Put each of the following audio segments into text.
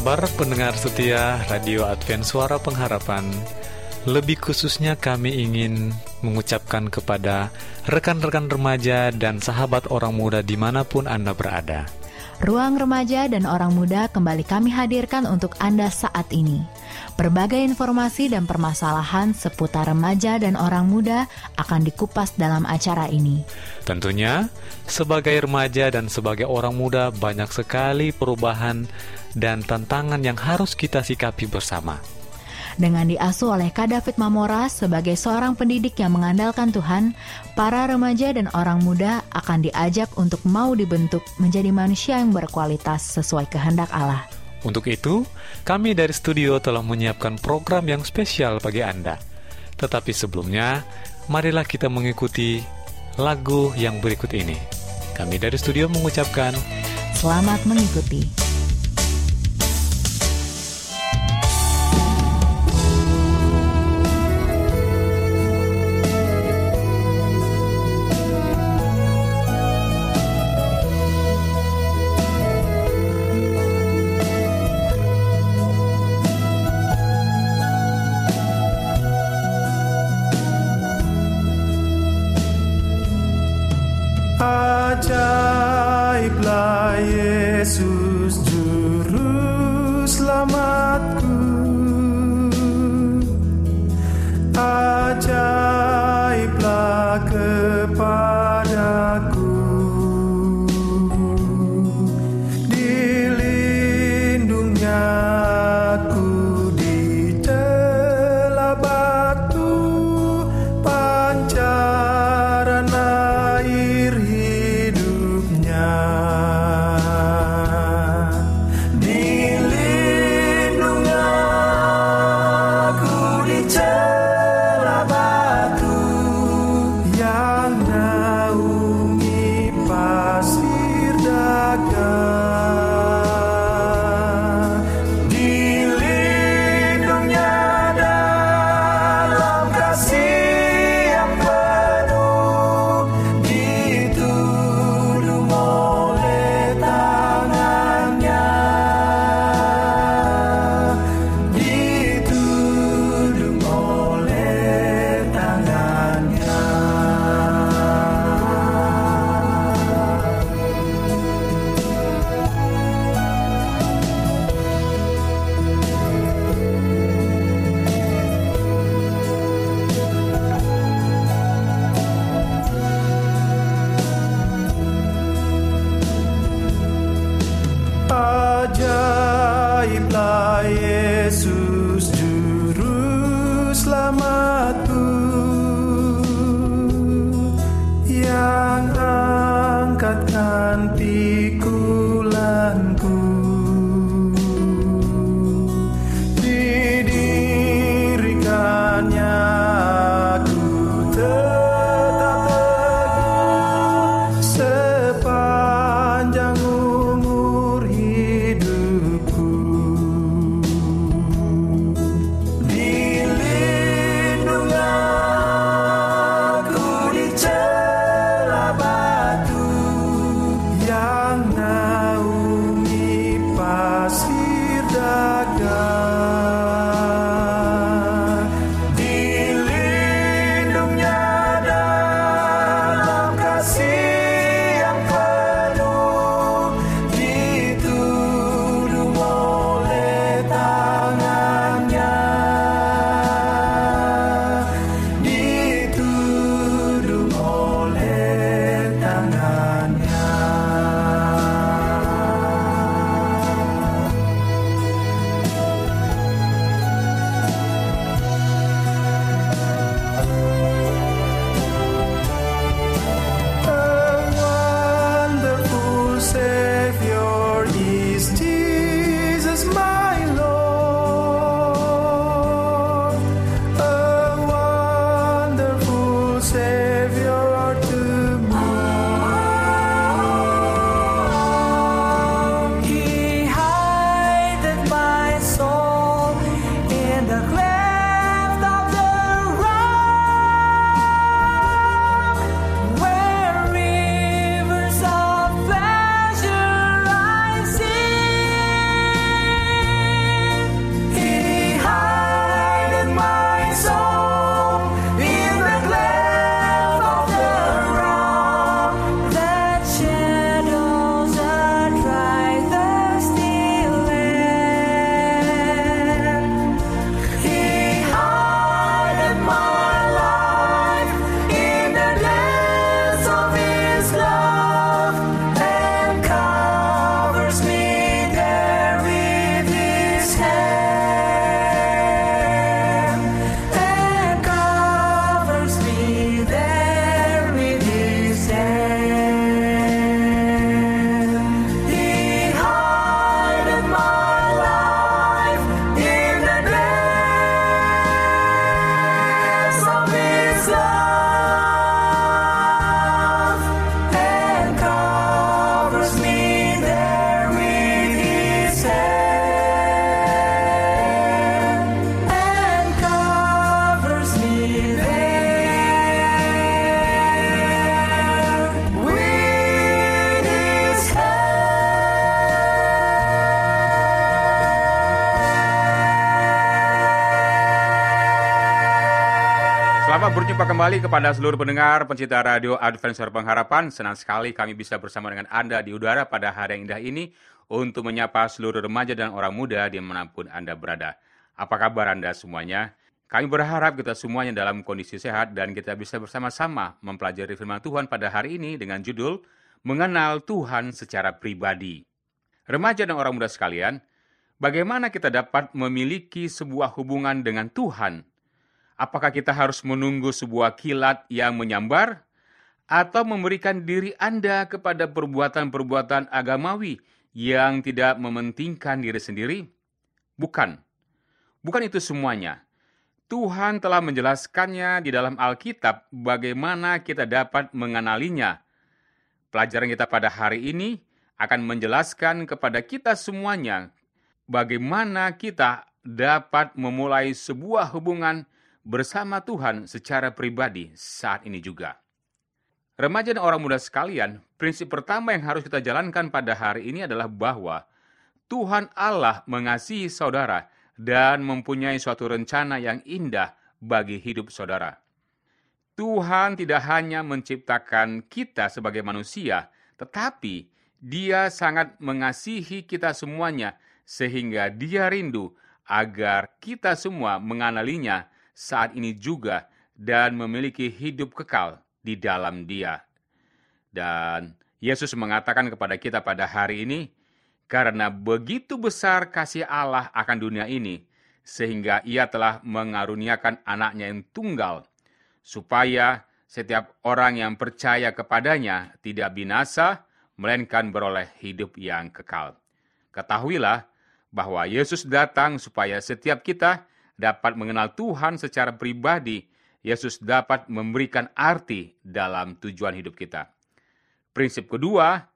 Kabar pendengar setia Radio Advent Suara Pengharapan? Lebih khususnya kami ingin mengucapkan kepada rekan-rekan remaja dan sahabat orang muda di mana pun Anda berada. Ruang remaja dan orang muda kembali kami hadirkan untuk Anda saat ini. Berbagai informasi dan permasalahan seputar remaja dan orang muda akan dikupas dalam acara ini. Tentunya, sebagai remaja dan sebagai orang muda banyak sekali perubahan dan tantangan yang harus kita sikapi bersama. Dengan diasuh oleh Kak David Mamora sebagai seorang pendidik yang mengandalkan Tuhan, para remaja dan orang muda akan diajak untuk mau dibentuk menjadi manusia yang berkualitas sesuai kehendak Allah. Untuk itu, kami dari studio telah menyiapkan program yang spesial bagi Anda. Tetapi sebelumnya, marilah kita mengikuti lagu yang berikut ini. Kami dari studio mengucapkan Selamat mengikuti. Berjumpa kembali kepada seluruh pendengar pencinta radio Adventure Pengharapan. Senang sekali kami bisa bersama dengan Anda di udara pada hari yang indah ini untuk menyapa seluruh remaja dan orang muda di mana pun Anda berada. Apa kabar Anda semuanya? Kami berharap kita semuanya dalam kondisi sehat dan kita bisa bersama-sama mempelajari firman Tuhan pada hari ini dengan judul Mengenal Tuhan secara Pribadi. Remaja dan orang muda sekalian, bagaimana kita dapat memiliki sebuah hubungan dengan Tuhan Apakah kita harus menunggu sebuah kilat yang menyambar? Atau memberikan diri Anda kepada perbuatan-perbuatan agamawi yang tidak mementingkan diri sendiri? Bukan. Bukan itu semuanya. Tuhan telah menjelaskannya di dalam Alkitab bagaimana kita dapat mengenalinya. Pelajaran kita pada hari ini akan menjelaskan kepada kita semuanya bagaimana kita dapat memulai sebuah hubungan bersama Tuhan secara pribadi saat ini juga. Remaja dan orang muda sekalian, prinsip pertama yang harus kita jalankan pada hari ini adalah bahwa Tuhan Allah mengasihi saudara dan mempunyai suatu rencana yang indah bagi hidup saudara. Tuhan tidak hanya menciptakan kita sebagai manusia, tetapi Dia sangat mengasihi kita semuanya, sehingga Dia rindu agar kita semua mengenalinya saat ini juga dan memiliki hidup kekal di dalam Dia. Dan Yesus mengatakan kepada kita pada hari ini, karena begitu besar kasih Allah akan dunia ini, sehingga ia telah mengaruniakan anaknya yang tunggal, supaya setiap orang yang percaya kepadanya tidak binasa, melainkan beroleh hidup yang kekal. Ketahuilah bahwa Yesus datang supaya setiap kita dapat mengenal Tuhan secara pribadi, Yesus dapat memberikan arti dalam tujuan hidup kita. Prinsip kedua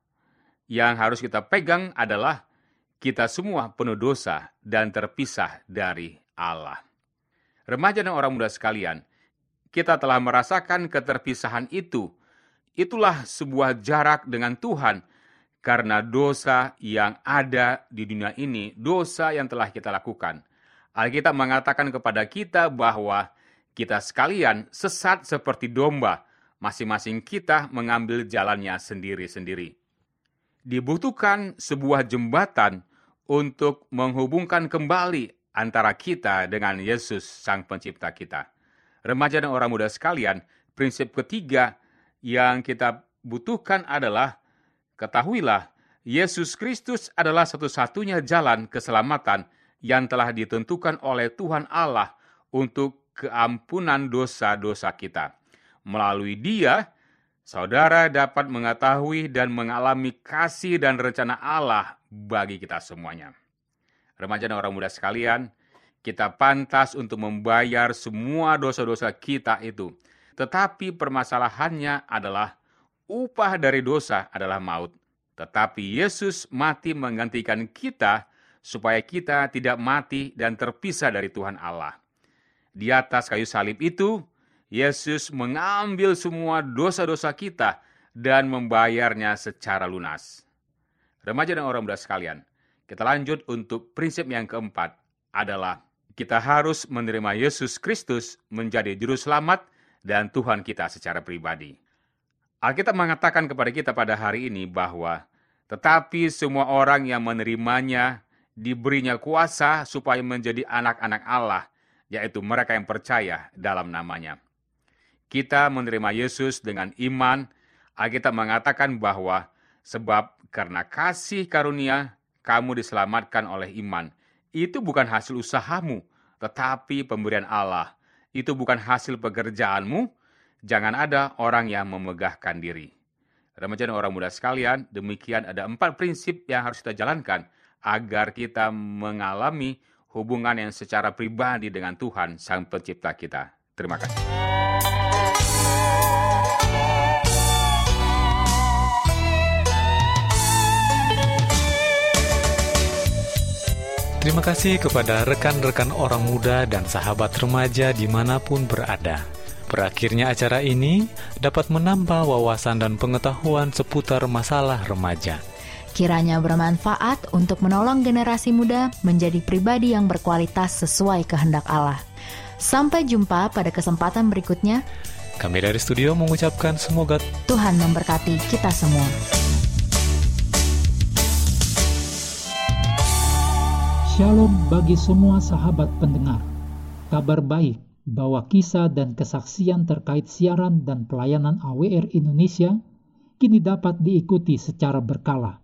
yang harus kita pegang adalah kita semua penuh dosa dan terpisah dari Allah. Remaja dan orang muda sekalian, kita telah merasakan keterpisahan itu. Itulah sebuah jarak dengan Tuhan karena dosa yang ada di dunia ini, dosa yang telah kita lakukan. Alkitab mengatakan kepada kita bahwa kita sekalian sesat seperti domba, masing-masing kita mengambil jalannya sendiri-sendiri. Dibutuhkan sebuah jembatan untuk menghubungkan kembali antara kita dengan Yesus, Sang Pencipta kita. Remaja dan orang muda sekalian, prinsip ketiga yang kita butuhkan adalah ketahuilah Yesus Kristus adalah satu-satunya jalan keselamatan yang telah ditentukan oleh Tuhan Allah untuk keampunan dosa-dosa kita. Melalui Dia, saudara dapat mengetahui dan mengalami kasih dan rencana Allah bagi kita semuanya. Remaja dan orang muda sekalian, kita pantas untuk membayar semua dosa-dosa kita itu. Tetapi permasalahannya adalah upah dari dosa adalah maut. Tetapi Yesus mati menggantikan kita supaya kita tidak mati dan terpisah dari Tuhan Allah. Di atas kayu salib itu, Yesus mengambil semua dosa-dosa kita dan membayarnya secara lunas. Remaja dan orang muda sekalian, kita lanjut untuk prinsip yang keempat adalah kita harus menerima Yesus Kristus menjadi juru selamat dan Tuhan kita secara pribadi. Alkitab mengatakan kepada kita pada hari ini bahwa tetapi semua orang yang menerimanya diberinya kuasa supaya menjadi anak-anak Allah, yaitu mereka yang percaya dalam namanya. Kita menerima Yesus dengan iman, Alkitab mengatakan bahwa sebab karena kasih karunia kamu diselamatkan oleh iman. Itu bukan hasil usahamu, tetapi pemberian Allah. Itu bukan hasil pekerjaanmu, jangan ada orang yang memegahkan diri. Remaja dan orang muda sekalian, demikian ada empat prinsip yang harus kita jalankan agar kita mengalami hubungan yang secara pribadi dengan Tuhan, Sang Pencipta kita. Terima kasih. Terima kasih kepada rekan-rekan orang muda dan sahabat remaja di mana pun berada. Berakhirnya acara ini dapat menambah wawasan dan pengetahuan seputar masalah remaja. Kiranya bermanfaat untuk menolong generasi muda menjadi pribadi yang berkualitas sesuai kehendak Allah. Sampai jumpa pada kesempatan berikutnya. Kami dari studio mengucapkan semoga Tuhan memberkati kita semua. Shalom bagi semua sahabat pendengar. Kabar baik bahwa kisah dan kesaksian terkait siaran dan pelayanan AWR Indonesia kini dapat diikuti secara berkala,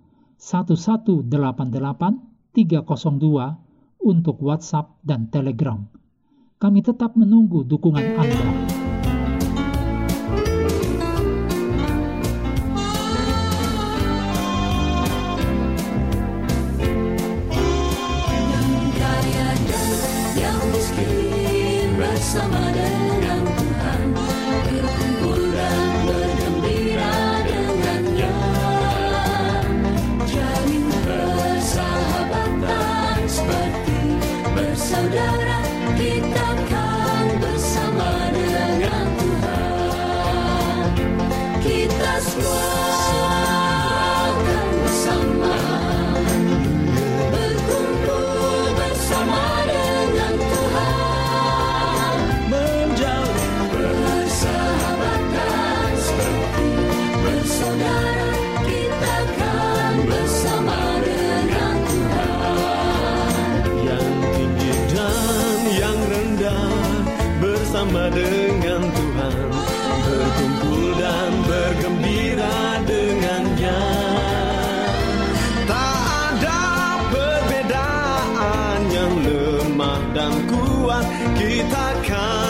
1188 302 untuk WhatsApp dan Telegram. Kami tetap menunggu dukungan Anda. dan kuat kita kan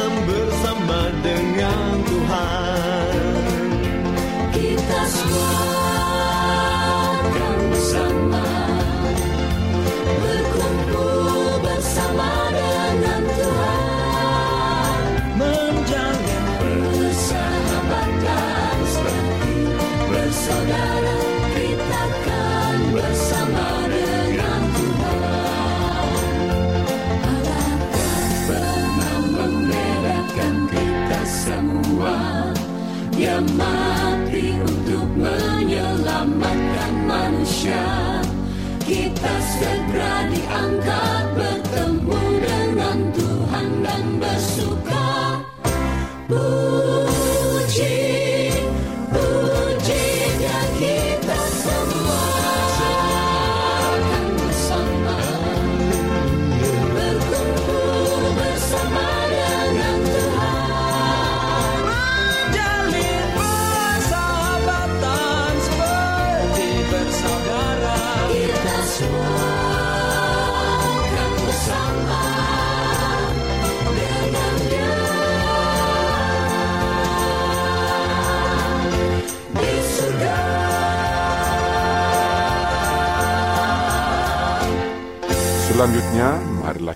Selanjutnya,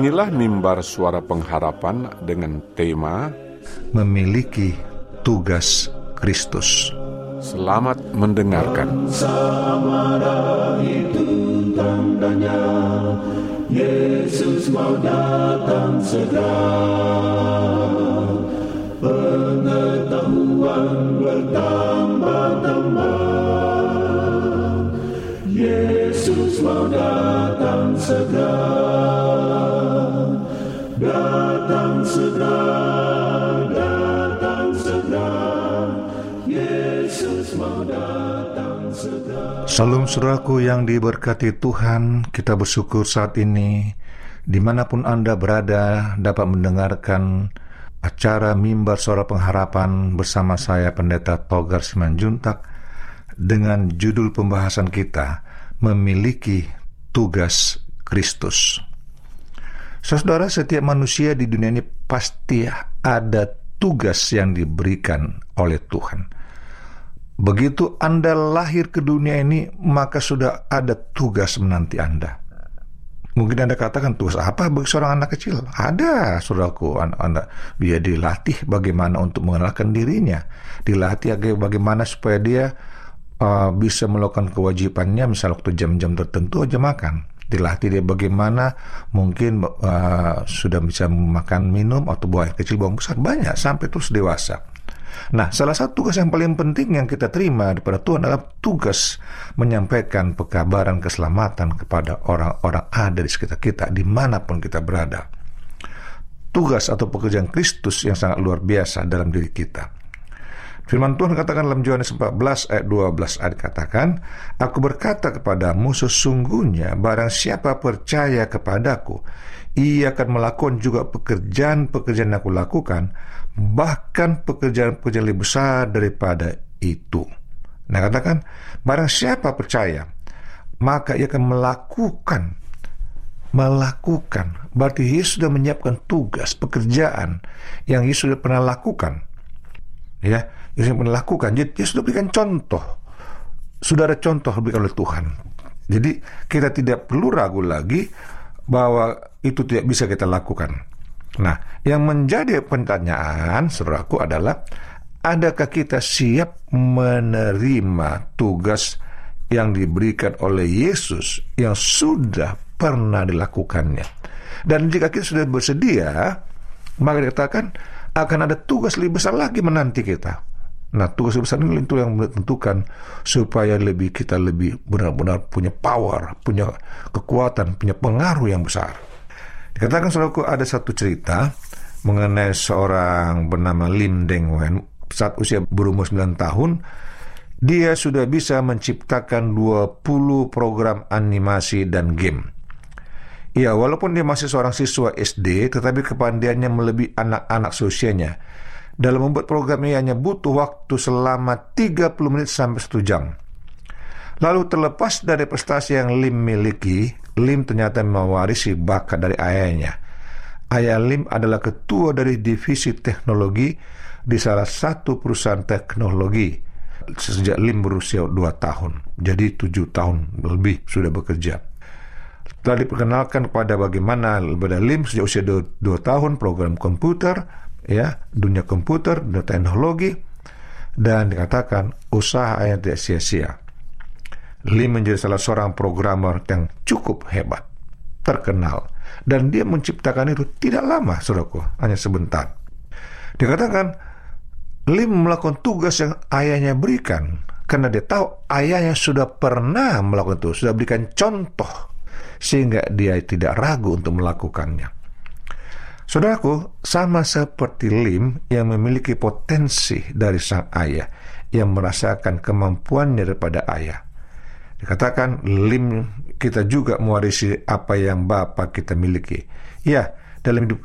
Inilah mimbar suara pengharapan dengan tema Memiliki tugas Kristus. Selamat mendengarkan. Samara itu tandanya Yesus mau datang segera Pengetahuan bertambah-tambah Yesus mau datang segera Salam suraku yang diberkati Tuhan, kita bersyukur saat ini di mana pun Anda berada dapat mendengarkan acara Mimbar Suara Pengharapan bersama saya Pendeta Togar Simanjuntak dengan judul pembahasan kita memiliki tugas Kristus. Saudara, setiap manusia di dunia ini pasti ada tugas yang diberikan oleh Tuhan. Begitu Anda lahir ke dunia ini, maka sudah ada tugas menanti Anda. Mungkin Anda katakan tugas apa bagi seorang anak kecil? Ada, saudaraku. Anda, dia dilatih bagaimana untuk mengenalkan dirinya, dilatih bagaimana supaya dia uh, bisa melakukan kewajibannya, misal waktu jam-jam tertentu aja makan. Dilatih dia bagaimana mungkin uh, sudah bisa makan minum atau buah kecil buang besar banyak sampai terus dewasa. Nah, salah satu tugas yang paling penting yang kita terima daripada Tuhan adalah tugas menyampaikan pekabaran keselamatan kepada orang-orang ada di sekitar kita, di mana pun kita berada. Tugas atau pekerjaan Kristus yang sangat luar biasa dalam diri kita. Firman Tuhan katakan dalam Yohanes 14 ayat 12 ayat katakan, Aku berkata kepadamu sesungguhnya barang siapa percaya kepadaku, ia akan melakukan juga pekerjaan-pekerjaan yang aku lakukan, bahkan pekerjaan-pekerjaan lebih besar daripada itu. Nah katakan, barang siapa percaya, maka ia akan melakukan melakukan. Berarti Yesus sudah menyiapkan tugas, pekerjaan yang Yesus sudah pernah lakukan. Ya, Yesus pernah lakukan. Jadi Yesus sudah berikan contoh. Sudah ada contoh diberikan oleh Tuhan. Jadi kita tidak perlu ragu lagi bahwa itu tidak bisa kita lakukan. Nah, yang menjadi pertanyaan, saudaraku, adalah adakah kita siap menerima tugas yang diberikan oleh Yesus yang sudah pernah dilakukannya? Dan jika kita sudah bersedia, maka dikatakan akan ada tugas lebih besar lagi menanti kita. Nah, tugas besar ini itu yang menentukan supaya lebih kita lebih benar-benar punya power, punya kekuatan, punya pengaruh yang besar. Dikatakan saudaraku ada satu cerita mengenai seorang bernama Lim Deng Wen saat usia berumur 9 tahun dia sudah bisa menciptakan 20 program animasi dan game. Ya, walaupun dia masih seorang siswa SD, tetapi kepandaiannya melebihi anak-anak seusianya. Dalam membuat program ini hanya butuh waktu selama 30 menit sampai 1 jam. Lalu terlepas dari prestasi yang Lim miliki, Lim ternyata mewarisi bakat dari ayahnya. Ayah Lim adalah ketua dari divisi teknologi di salah satu perusahaan teknologi sejak Lim berusia 2 tahun. Jadi 7 tahun lebih sudah bekerja. Telah diperkenalkan kepada bagaimana kepada Lim sejak usia 2, 2 tahun program komputer, ya dunia komputer, dunia teknologi, dan dikatakan usaha yang tidak sia-sia. Lim menjadi salah seorang programmer yang cukup hebat, terkenal, dan dia menciptakan itu tidak lama, saudaraku, hanya sebentar. Dikatakan Lim melakukan tugas yang ayahnya berikan karena dia tahu ayahnya sudah pernah melakukan itu, sudah berikan contoh sehingga dia tidak ragu untuk melakukannya. Saudaraku, sama seperti Lim yang memiliki potensi dari sang ayah yang merasakan kemampuannya daripada ayah. Dikatakan lim kita juga mewarisi apa yang Bapa kita miliki. Ya, dalam hidup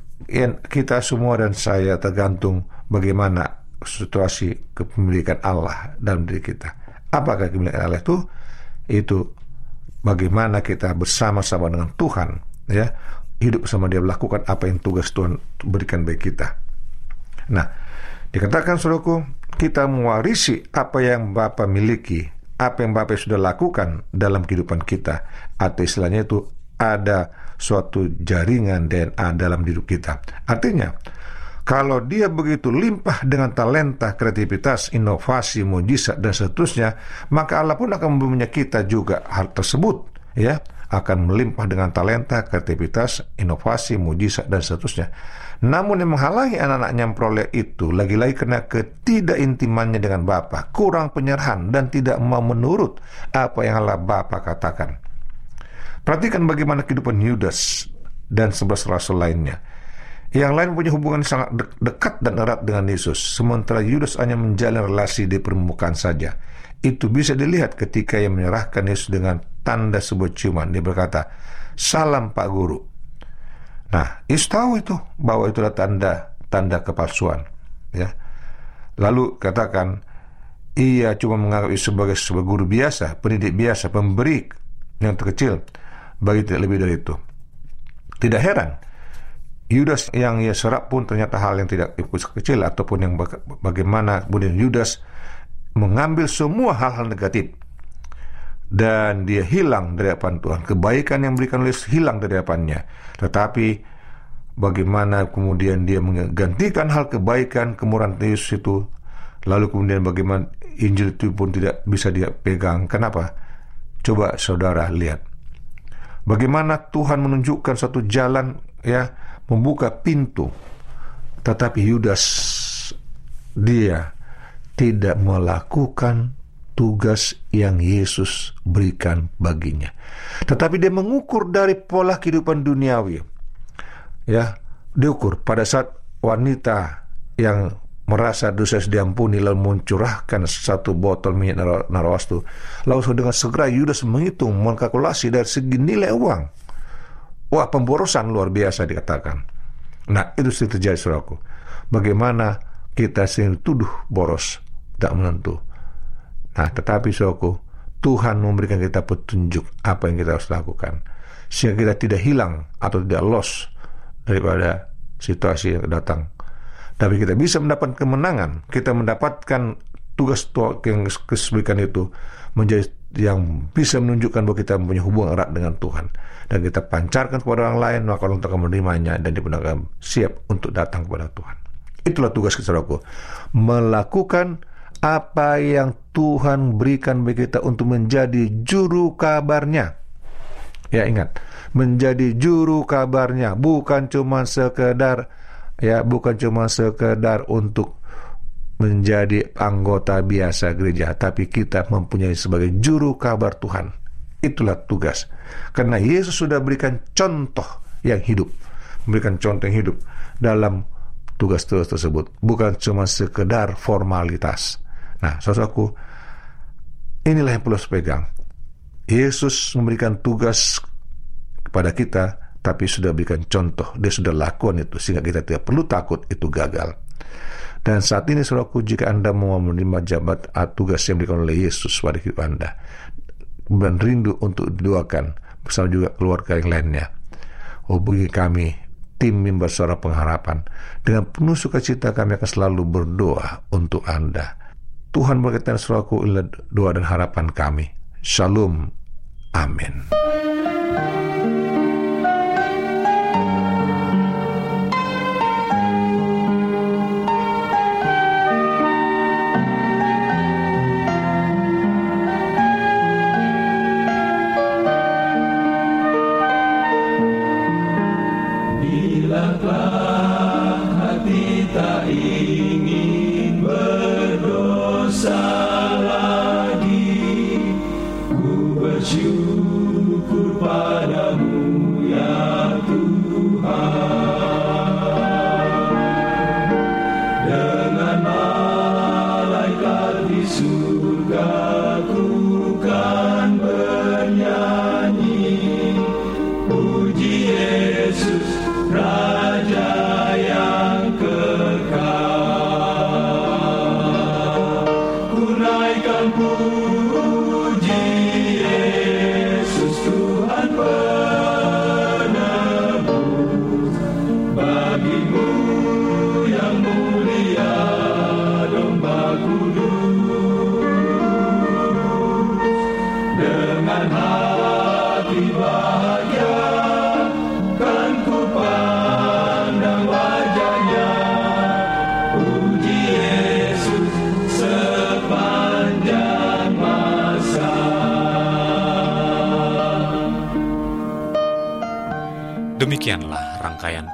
kita semua dan saya tergantung bagaimana situasi kepemilikan Allah dalam diri kita. Apakah kepemilikan Allah itu? Itu bagaimana kita bersama-sama dengan Tuhan, ya, hidup bersama Dia melakukan apa yang tugas Tuhan berikan bagi kita. Nah, dikatakan saudaraku, kita mewarisi apa yang Bapa miliki apa yang Bapak sudah lakukan dalam kehidupan kita atau istilahnya itu ada suatu jaringan DNA dalam hidup kita. Artinya, kalau dia begitu limpah dengan talenta, kreativitas, inovasi, mujizat dan seterusnya, maka Allah pun akan memberinya kita juga hal tersebut, ya akan melimpah dengan talenta, kreativitas, inovasi, mujizat dan seterusnya. Namun yang menghalangi anak-anaknya memperoleh itu lagi-lagi karena ketidakintimannya dengan Bapa, kurang penyerahan dan tidak mau menurut apa yang Allah Bapa katakan. Perhatikan bagaimana kehidupan Yudas dan sebelas rasul lainnya. Yang lain punya hubungan sangat de dekat dan erat dengan Yesus, sementara Yudas hanya menjalin relasi di permukaan saja. Itu bisa dilihat ketika ia menyerahkan Yesus dengan tanda sebuah ciuman. Dia berkata, Salam Pak Guru. Nah, Yesus tahu itu bahwa itu adalah tanda tanda kepalsuan. Ya. Lalu katakan ia cuma menganggap itu sebagai sebagai guru biasa, pendidik biasa, pemberi yang terkecil bagi tidak lebih dari itu. Tidak heran Yudas yang ia serap pun ternyata hal yang tidak kecil ataupun yang bagaimana kemudian Yudas mengambil semua hal-hal negatif dan dia hilang dari hadapan Tuhan. Kebaikan yang berikan oleh hilang dari hadapannya. Tetapi bagaimana kemudian dia menggantikan hal kebaikan kemurahan Yesus itu lalu kemudian bagaimana Injil itu pun tidak bisa dia pegang. Kenapa? Coba saudara lihat. Bagaimana Tuhan menunjukkan satu jalan ya membuka pintu. Tetapi Yudas dia tidak melakukan tugas yang Yesus berikan baginya. Tetapi dia mengukur dari pola kehidupan duniawi. Ya, diukur pada saat wanita yang merasa dosa diampuni lalu mencurahkan satu botol minyak narawastu. Lalu dengan segera Yudas menghitung, mengkalkulasi dari segi nilai uang Wah, pemborosan luar biasa dikatakan. Nah, itu terjadi saudaraku. Bagaimana kita sering tuduh boros, tak menentu. Nah, tetapi saudaraku, Tuhan memberikan kita petunjuk apa yang kita harus lakukan. Sehingga kita tidak hilang atau tidak loss daripada situasi yang datang. Tapi kita bisa mendapat kemenangan. Kita mendapatkan tugas yang kesebutkan itu menjadi yang bisa menunjukkan bahwa kita mempunyai hubungan erat dengan Tuhan dan kita pancarkan kepada orang lain maka orang akan menerimanya dan dibenarkan siap untuk datang kepada Tuhan. Itulah tugas kesalaku melakukan apa yang Tuhan berikan bagi kita untuk menjadi juru kabarnya. Ya ingat, menjadi juru kabarnya bukan cuma sekedar ya bukan cuma sekedar untuk menjadi anggota biasa gereja, tapi kita mempunyai sebagai juru kabar Tuhan. Itulah tugas. Karena Yesus sudah berikan contoh yang hidup, memberikan contoh yang hidup dalam tugas-tugas tersebut, bukan cuma sekedar formalitas. Nah, saudaraku, inilah yang perlu pegang. Yesus memberikan tugas kepada kita, tapi sudah berikan contoh. Dia sudah lakukan itu, sehingga kita tidak perlu takut itu gagal. Dan saat ini saudaraku jika Anda mau menerima jabat tugas yang diberikan oleh Yesus pada hidup Anda dan rindu untuk didoakan bersama juga keluarga yang lainnya. Hubungi kami tim mimbar suara pengharapan dengan penuh sukacita kami akan selalu berdoa untuk Anda. Tuhan berkaitan saudaraku doa dan harapan kami. Shalom. Amin.